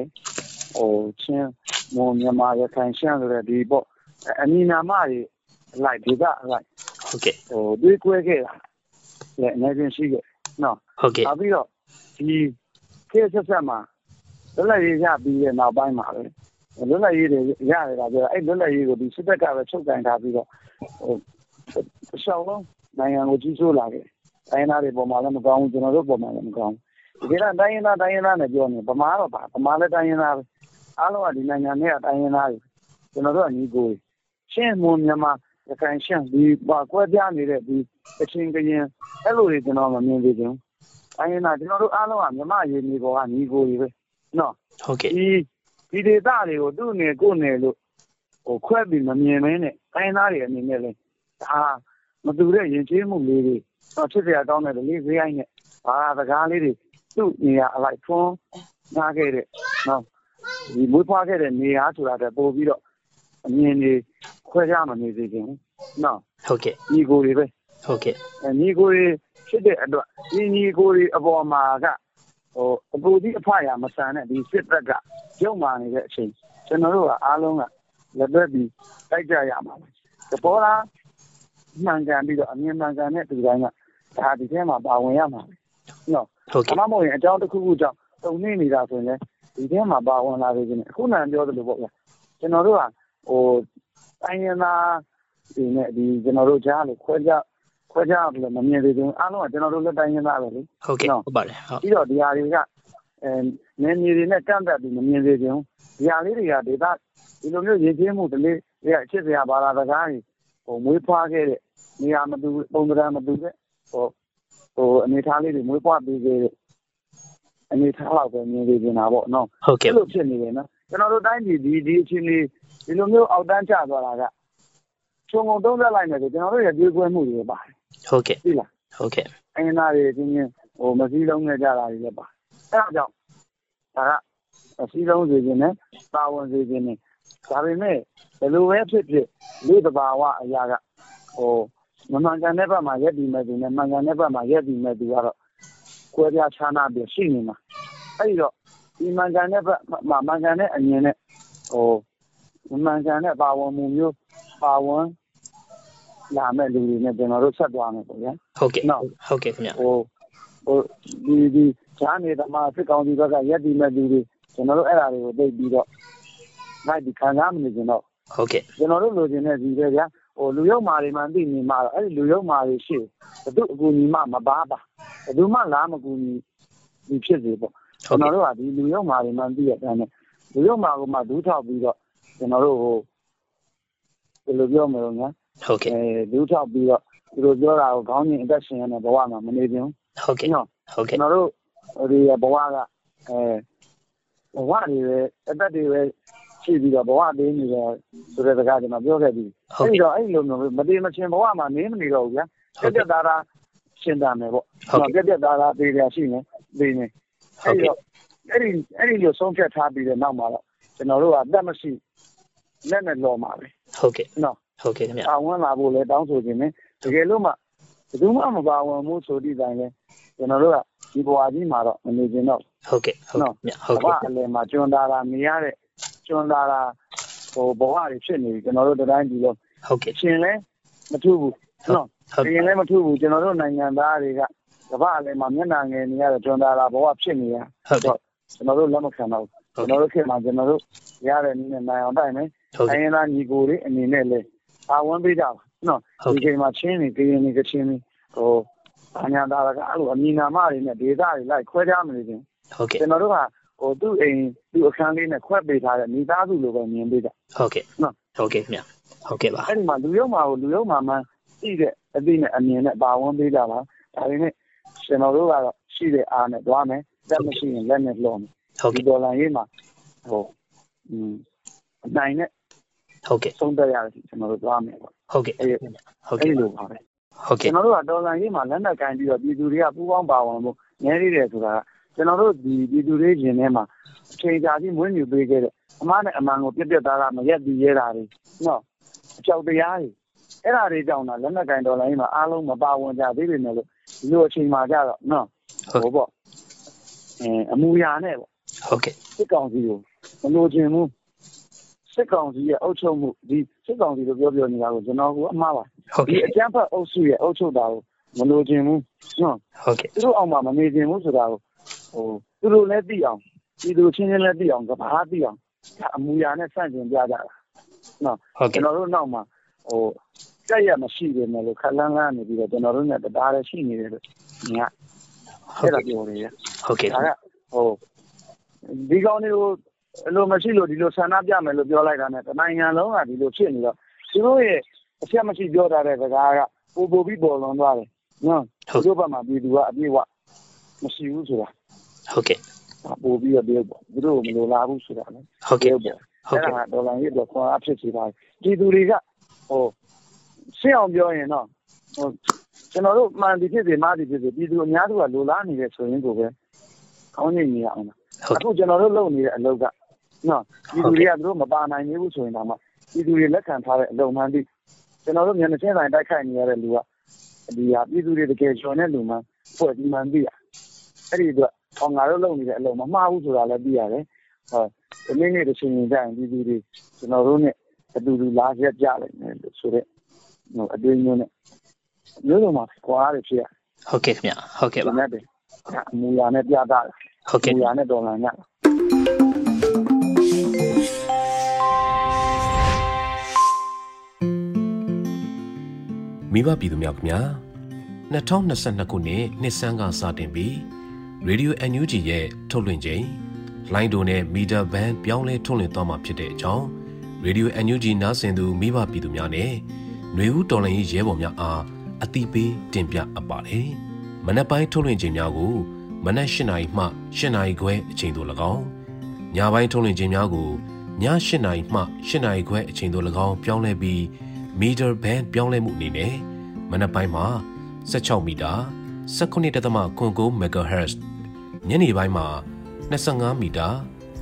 Speaker 8: ဟိုချင်းမွန်မြန်မာရခိုင်ရှမ်းဆိုတဲ့ဒီပေါ့အနီနာမတွေအလိုက်ဒီကအလိုက်
Speaker 9: ဟုတ်ကဲ့
Speaker 8: ဟိုတွေးကွဲခဲ့တာလည်းအနေချင်းရှိခဲ့နော်
Speaker 9: ဟုတ်ကဲ့
Speaker 8: နောက်ပြီးတော့ဒီခေတ်ဆက်ဆက်မှာလွတ်လပ်ရေးရပြီးတဲ့နောက်ပိုင်းမှာပဲ လွတ်လပ်ရေးတွေရတယ်ကပြောအဲ့လွတ်လပ်ရေးကိုဒီစစ်တပ်ကပဲချုပ်ကန်ထားပြီးတော့ဟိုအရှောင်းလုံးနိုင်ငံကိုကြီးစိုးလာခဲ့တိုင်းသားတွေပေါ်မှာလည်းမကောင်းဘူးကျွန်တော်တို့ပေါ်မှာလည်းမကောင်းဘူးဒီကတိုင်းရင်းသားတိုင်းရင်းသားနဲ့ပြောနေဗမာတော့ပါဗမာလည်းတိုင်းရင်းသားပဲအားလုံးကဒီနိုင်ငံနဲ့တိုင်းရင်းသားတွေကျွန်တော်တို့ကညီကိုရှင်းမွန်မြန်မာရခိုင်ရှမ်းဒီပါကွဲပြားနေတဲ့ဒီအချင်းကရင်အဲ့လိုတွေကျွန်တော်မမြင်သေးဘူး။တိုင်းရင်းသားကျွန်တော်တို့အားလုံးကမြမရေးနေပေါ်ကညီကိုတွေပဲ။နော်
Speaker 9: ဟုတ်ကဲ့
Speaker 8: ဒီဒေသတွေကိုသူ့နယ်ကိုယ်နယ်လို့ဟိုခွဲပြီးမမြင်မင်းနဲ့တိုင်းသားတွေအနေနဲ့လည်းဒါမတူတဲ့ယဉ်ကျေးမှုလေးတွေတော့ဖြစ်ပြကောင်းတဲ့လေးဈေးအိုင်းနဲ့ဘာသာစကားလေးတွေသူ့နေရာအလိုက်ထွန်းနားခဲ့တဲ့နော်ဒီမွေးဖွားခဲ့တဲ့နေရာဆိုတာတည်းပို့ပြီးတော့အမြင်တွေခွဲခြားမနေစေချင်ဘူးနော်
Speaker 9: ဟုတ်ကဲ့
Speaker 8: ညီကိုတွေပဲ
Speaker 9: ဟုတ်ကဲ့
Speaker 8: ညီကိုတွေဖြစ်တဲ့အတွက်ညီညီကိုတွေအပေါ်မှာက ဟိုအပူကြီးအဖရမဆန်တဲ့ဒီစစ်တပ်ကရုံမာနေတဲ့အချိန်ကျွန်တော်တို့ကအားလုံးကလက်တွဲပြီးတိုက်ကြရမှာပဲတပေါ်လားမှန်ကန်ပြီးတော့အမြင်မှန်ကန်တဲ့ဒီတိုင်းကဒါဒီထဲမှာပါဝင်ရမှာပဲနော်
Speaker 9: ဟုတ်
Speaker 8: အ
Speaker 9: ကဲ့
Speaker 8: မမဟုတ်ရင်အကြောင်းတစ်ခုခုကြောင့်တုံနေနေတာဆိုရင်လည်းဒီထဲမှာပါဝင်လာသေးတယ်အခုနံပြောသလိုပေါ့ဗျာကျွန်တော်တို့ကဟိုတိုင်းရင်းသားဒီနဲ့ဒီကျွန်တော်တို့ကြားလို့ခွဲ ခြားခွဲခြားလို့မမြင်သေးဘူးအားလုံးကကျွန်တော်တို့လက်တိုင်းရင်းသားပဲလေ
Speaker 9: ဟုတ်ကဲ့ဟုတ်ပါတယ်ဟုတ်
Speaker 8: ပြီးတော့ဒီဟာတွေကအဲနေမြေတွေနဲ့ကန့်သက်ပြီးမမြင်သေးဘူးဒီဟာလေးတွေကဒေသဒီလိုမျိုးရည်ချင်းမှုတလေးတွေကအချစ်စရာဘာသာစကားတွေဟိုမွေးဖွားခဲ့တဲ့နေရာမတူပုံစံမတူတဲ့ဟိုဟိုအနေထားလေးတွေမွေးဖွားပြီးခဲ့တဲ့အနေထားတော့ပဲမြင်နေနေတာပေါ့နော်
Speaker 9: ဟုတ်ကဲ့
Speaker 8: အဲ့လိုဖြစ်နေတယ်နော်ကျွန်တော်တို့တိုင်းပြည်ဒီဒီအချိန်လေးဒီလိုမျိုးအောက်တန်းကျသွားတာကခြုံငုံသုံးသက်လိုက်မယ်ဆိုကျွန်တော်တို့ရဲ့ပြေးကွဲမှုတွေပါတယ်
Speaker 9: ဟုတ်ကဲ့
Speaker 8: သိလား
Speaker 9: ဟုတ်ကဲ့
Speaker 8: အင်းသားတွေချင်းချင်းဟိုမစည်းလုံးနဲ့ကြတာတွေလည်းပါအဲ့ဒါကြောင့်ဒါကအစည်းလုံးစေခြင်းနဲ့ပါဝင်စေခြင်းနဲ့ဒါပေမဲ့ဘယ်လိုပဲဖြစ်ဖြစ်လူတဘာဝအရာကဟိုမမှန်ကန်တဲ့ဘက်မှာရက်ပြီးမဲ့သူနဲ့မှန်ကန်တဲ့ဘက်မှာရက်ပြီးမဲ့သူကတော့ကွဲပြားခြားနာပြီးရှိနေမှာအဲ့ဒီတော့ဒီမှန်ကန်တဲ့ဘက်မှာမှန်ကန်တဲ့အမြင်နဲ့ဟိုမမှန်ကန်တဲ့ပါဝင်မှုမျိုးပါဝင် လာမဲ့လူတွေနဲ့ကျွန်တော်တို့ဆက်သွားမယ်ပေါ့ဗျာ
Speaker 9: ဟုတ်ကဲ့
Speaker 8: နော်
Speaker 9: ဟုတ်ကဲ့ခင်ဗျ
Speaker 8: ဟိုဟိုဒီဒီဈာနေသမားစစ်ကောင်စီဘက်ကရက်တီမဲ့သူတွေကျွန်တော်တို့အဲ့ဒါတွေကိုသိပြီးတော့နိုင်ဒီခံစားမနေကြတော့
Speaker 9: ဟုတ်ကဲ့
Speaker 8: ကျွန်တော်တို့လိုချင်တဲ့ဒီပဲဗျာဟိုလူရုပ်မာတွေမှသိနေမှာတော့အဲ့ဒီလူရုပ်မာတွေရှိဘယ်သူအကူညီမှမပါပါဘယ်သူမှလားမကူညီဒီဖြစ်စေပေါ့
Speaker 9: ဟု
Speaker 8: ကျွန်
Speaker 9: တ်
Speaker 8: တော်
Speaker 9: ကဲ့
Speaker 8: တို့ကဒီလူရုပ်မာတွေမှသိရတဲ့အတိုင်းနဲ့လူရုပ်မာကိုမှဒူးထောက်ပြီးတော့ကျွန်တော်တို့ဟိုဘယ်လိုပြောမလို့ညာ
Speaker 9: ဟုတ်ကဲ့
Speaker 8: အဲဒူးထောက်ပြီးတော့သူတို့ပြောတာကိုခေါင်းညင်အသက်ရှင်ရတဲ့ဘဝမှာမနေခြင်း
Speaker 9: ဟုတ်ကဲ့
Speaker 8: နော်
Speaker 9: ဟုတ်
Speaker 8: ကျွ
Speaker 9: ကဲ့
Speaker 8: န်တော်တို့ဒီဘဝကအဲဘဝတွေပဲအသက်တွေပဲရှိပြီးတော့ဘဝသေးနေတယ်ဆိုတဲ့စကားကျွန်တော်ပြောခဲ့ပြီးအဲ့ဒီတော့အဲ့လိုမျိုးမတည်မချင်းဘဝမှာနေမနေတော့ဘူးဗျာပြက်ပြက်သားသားရှင်းတာမယ်ပေါ့ဟုတ်ပြက်ပြက်သားသားသေးတယ်ရှိနေသေးနေအဲ့ဒီတော့အဲ့ဒီအဲ့ဒီလိုဆုံးဖြတ်ထားပြီးတဲ့နောက်မှာတော့ကျွန်တော်တို့ကတက်မရှိလက်နဲ့လော်မှာပဲ
Speaker 9: ဟုတ်ကဲ့
Speaker 8: နော်
Speaker 9: ဟုတ်ကဲ့ခင်ဗျာ
Speaker 8: ပါဝင်လာဖို့လဲတောင်းဆိုခြင်းနဲ့တကယ်လို့မှဘယ်သူမှမပါဝင်မှုဆိုသည့်တိုင်လဲကျွန်တော်တို့ကဒီဘဝကြီးမှာတော့မနေခြင်းတော့
Speaker 9: ဟုတ်ကဲ့ဟုတ်
Speaker 8: နော်
Speaker 9: ကဲ့ဟုတ်
Speaker 8: ဘဝ
Speaker 9: ကဲ့
Speaker 8: အလယ်မှာကျွန်းသားတာမြင်ရတဲ့ကျွန်းသားတာဟိုဘဝတွေဖြစ်နေပြီကျွန်တော်တို့တတိုင်းဒီလို
Speaker 9: ဟုတ်ကဲ့
Speaker 8: ရှင်လဲမထူးဘူးနော်
Speaker 9: ဟုတ်
Speaker 8: ရှင်လဲမထူးဘူးကျွန်တော်တို့နိုင်ငံသားတွေကကမ္ဘာအလယ်မှာမျက်နှာငယ်နေရတဲ့ကျွန်းသားတာဘဝဖြစ်နေရ
Speaker 9: ဟုတ်ကဲ့
Speaker 8: ကျွန်တော်တို့လက်မခံတော့ဘူးကျွန်တော်တို့ခေတ်မှာကျွန်တော်တို့ရတဲ့နည်းနဲ့နိုင်အောင်တိုက်မယ်
Speaker 9: ဟုတ်
Speaker 8: တိုင်း
Speaker 9: ကဲ့
Speaker 8: ရင်းသားညီကိုတွေအနေနဲ့လဲ ပါဝင်ပေးကြပါနော်
Speaker 9: ဟုတ်
Speaker 8: ဒီ
Speaker 9: ကဲ့
Speaker 8: ချိန်မှာချင်းနေကရင်နေကချင်းနေဟိုအညာသားကအဲ့လိုအမီနာမတွေနဲ့ဒေသတွေလိုက်ခွဲခြားမနေခြင်း
Speaker 9: ဟုတ်ကဲ့
Speaker 8: ကျွန်တော်တို့ကဟိုသူ့အိမ်သူ့အခန်းလေးနဲ့ခွဲပေးထားတဲ့မိသားစုလိုပဲမြင်ပေးကြ
Speaker 9: ဟုတ်ကဲ့
Speaker 8: နော်
Speaker 9: ဟုတ်ကဲ့ခင်ဗျာဟုတ်ကဲ့ပါ
Speaker 8: အဲ့ဒီမှာလူရုံမှာကိုလူရုံမှာမှသိတဲ့အသိနဲ့အမြင်နဲ့ပါဝင်ပေးကြပါဒါပေမဲ့ကျွန်တော်တို့ကတော့ရှိတဲ့အားနဲ့တွားမယ်လက်မရှိရင်လက်နဲ့လှော်မယ်
Speaker 9: ဟုတ်
Speaker 8: ဒီ
Speaker 9: ကဲ့
Speaker 8: ဒေါ်လာရေးမှာဟိုอืมအနိုင်နဲ့
Speaker 9: ဟုတ်ကဲ့
Speaker 8: ဆုံးသက်ရတယ်ကျွန်တော်တို့တွားမယ်ပေါ့
Speaker 9: ဟုတ်ကဲ့
Speaker 8: အဲ့
Speaker 9: ဟုတ်
Speaker 8: အဲ့
Speaker 9: ကဲ့
Speaker 8: လိုပါပဲ
Speaker 9: ဟုတ်
Speaker 8: ကျွ
Speaker 9: ကဲ့
Speaker 8: န်တော်တို့ကဒေါ်လာရေးမှာလက်နက်ကင်ပြီးတော့ပြည်သူတွေကပူးပေါင်းပါဝင်ဖို့နည်းနေတယ်ဆိုတာကကျွန်တော်တို့ဒီပြည်သူတွေရှင်ထဲမှာအချိန်ကြာကြီးမွေးမြူပေးခဲ့တဲ့အမားနဲ့အမှန်ကိုပြက်ပြက်သားသားမရက်ပြီးရဲတာတွေနော်အကြောက်တရားတွေအဲ့ဒါတွေကြောင့်တော့လက်နက်ကင်ဒေါ်လာရေးမှာအားလုံးမပါဝင်ကြသေးပေမဲ့လို့ဒီလိုအချိန်မှာကြတော့နော်ဟိုပေါ့အဲအမူအရာနဲ့ပေါ့
Speaker 9: ဟုတ်ကဲ့
Speaker 8: စစ်ကောင်စီကိုမလိုချင်ဘူး စစ်ကောင်စီရဲ့အုပ်ချုပ်မှုဒီစစ်ကောင်စီလိုပြောပြောနေတာကိုကျွန်တော်ကအမှားပါ
Speaker 9: ဟုတ်
Speaker 8: ဒီ
Speaker 9: ကဲ့
Speaker 8: အကြမ်းဖက်အုပ်စုရဲ့အုပ်ချုပ်တာကိုမလိုချင်ဘူးနော်
Speaker 9: ဟုတ်ကဲ့
Speaker 8: သူတို့အောင်မှာမနေချင်ဘူးဆိုတာကိုဟိုသူတို့လည်းသိအောင်ဒီသူချင်းချင်းလည်းသိအောင်ကဘာသိအောင်ဒါအမူအရာနဲ့ဆန့်ကျင်ပြကြတာနော်
Speaker 9: ဟုတ်
Speaker 8: ကျွ
Speaker 9: ကဲ့
Speaker 8: န်တော်တို့နောက်မှာဟိုကြက်ရမရှိပေမဲ့လို့ခက်လန်းလန်းနေပြီးတော့ကျွန်တော်တို့နဲ့တရားလည်းရှိနေတယ်လို့ညာ
Speaker 9: ဟုတ်
Speaker 8: အဲ့ဒါ
Speaker 9: ကဲ့
Speaker 8: ပြောနေရ
Speaker 9: ဟုတ်ကဲ့
Speaker 8: ဒါကဟိုဒီကောင်းတွေကို အလိုမရှိလို့ဒီလိုဆန္ဒပြမယ်လို့ပြောလိုက်တာနဲ့တနိုင်ငံလုံးကဒီလိုဖြစ်နေတော့သူတို့ရဲ့အချက်မရှိပြောထားတဲ့စကားကပိုပိုပြီးပေါ်လွန်သွားတယ်နော်
Speaker 9: ဟုတ်
Speaker 8: သူတို့ဘက်မှာပြည်သူကအပြည့်အဝမရှိဘူးဆိုတာ
Speaker 9: ဟုတ်ကဲ့
Speaker 8: ပိုပြီးတော့ပြောပေါ့သူတို့ကမလိုလားဘူးဆိုတာလေ
Speaker 9: ဟုတ်ကဲ့
Speaker 8: ပြောပေါ့
Speaker 9: ဟုတ်
Speaker 8: အဲ့
Speaker 9: ကဲ့
Speaker 8: ဒါကဒေါ်လာကြီးတော့ခွန်အားဖြစ်စေပါတယ်ပြည်သူတွေကဟိုရှင်းအောင်ပြောရင်တော့ဟိုကျွန်တော်တို့မှန်ဒီဖြစ်စေမှားဒီဖြစ်စေပြည်သူအများစုကလိုလားနေတယ်ဆိုရင်ကိုပဲခေါင်းငိတ်နေရအောင်လား
Speaker 9: ဟုတ်
Speaker 8: အခုကျွန်တော်တို့လုပ်နေတဲ့အလုပ်က နော်ပြည်သူတွေကသူတို့မပါနိုင်သေးဘူးဆိုရင်တော့မှပြည်သူတွေလက်ခံထားတဲ့အလုပ်မှန်ပြီးကျွန်တော်တို့မျက်နှာချင်းဆိုင်တိုက်ခိုက်နေရတဲ့လူကဒီဟာပြည်သူတွေတကယ်ကျော်တဲ့လူမှဖွဲ့ဒီမှန်ပြီးရအဲ့ဒီအတွက်ဟောငါတို့လုပ်နေတဲ့အလုပ်မမှားဘူးဆိုတာလည်းသိရတယ်ဟောဒီနေ့နေ့တစ်ချိန်ချိန်ကျရင်ပြည်သူတွေကျွန်တော်တို့နဲ့အတူတူလာရက်ကြလိုက်မယ်လို့ဆိုတော့ဟိုအတွေ့အမျိုးနဲ့မျိုးစုံမှာကွာရတယ်ဖြစ်ရ
Speaker 9: ဟုတ်ကဲ့ခင်ဗျာဟုတ်ကဲ့
Speaker 8: ဒီ
Speaker 9: ပါ
Speaker 8: နေ့တည်းအမူအရာနဲ့ပြတာ
Speaker 9: ဟုတ်
Speaker 8: အ
Speaker 9: ကဲ့
Speaker 8: မူအရာနဲ့ဒေါ်လာည
Speaker 10: မိဘပြည်သူများခင်ဗျာ2022ခုနှစ်နှစ်ဆန်းကစတင်ပြီး Radio NUG ရဲ့ထုတ်လွှင့်ချိန်လိုင်းဒိုနဲ့မီတာဘန်ပြောင်းလဲထုတ်လွှင့်သွားမှာဖြစ်တဲ့အကြောင်း Radio NUG နားဆင်သူမိဘပြည်သူများနဲ့ຫນွေဦးတော်လိုင်းရေးရဲဘော်များအားအတိပေးတင်ပြအပ်ပါတယ်မနက်ပိုင်းထုတ်လွှင့်ချိန်များကိုမနက်၈နာရီမှ၈နာရီခွဲအချိန်သို့၎င်းညပိုင်းထုတ်လွှင့်ချိန်များကိုည၈နာရီမှ၈နာရီခွဲအချိန်သို့၎င်းပြောင်းလဲပြီး meter band ပြောင်းလဲမှုအနေနဲ့မနက်ပိုင်းမှာ16မီတာ19.9 MHz ညနေပိုင်းမှာ25မီတာ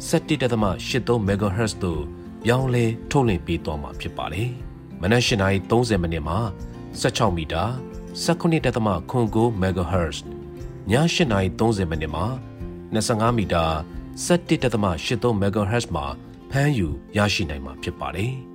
Speaker 10: 17.83 MHz တို့ပြောင်းလဲထုတ်လွှင့်ပေးသွားမှာဖြစ်ပါတယ်။မနက်၈နာရီ30မိနစ်မှာ16မီတာ19.9 MHz ည8နာရီ30မိနစ်မှာ25မီတာ17.83 MHz မှာဖမ်းယူရရှိနိုင်မှာဖြစ်ပါတယ်။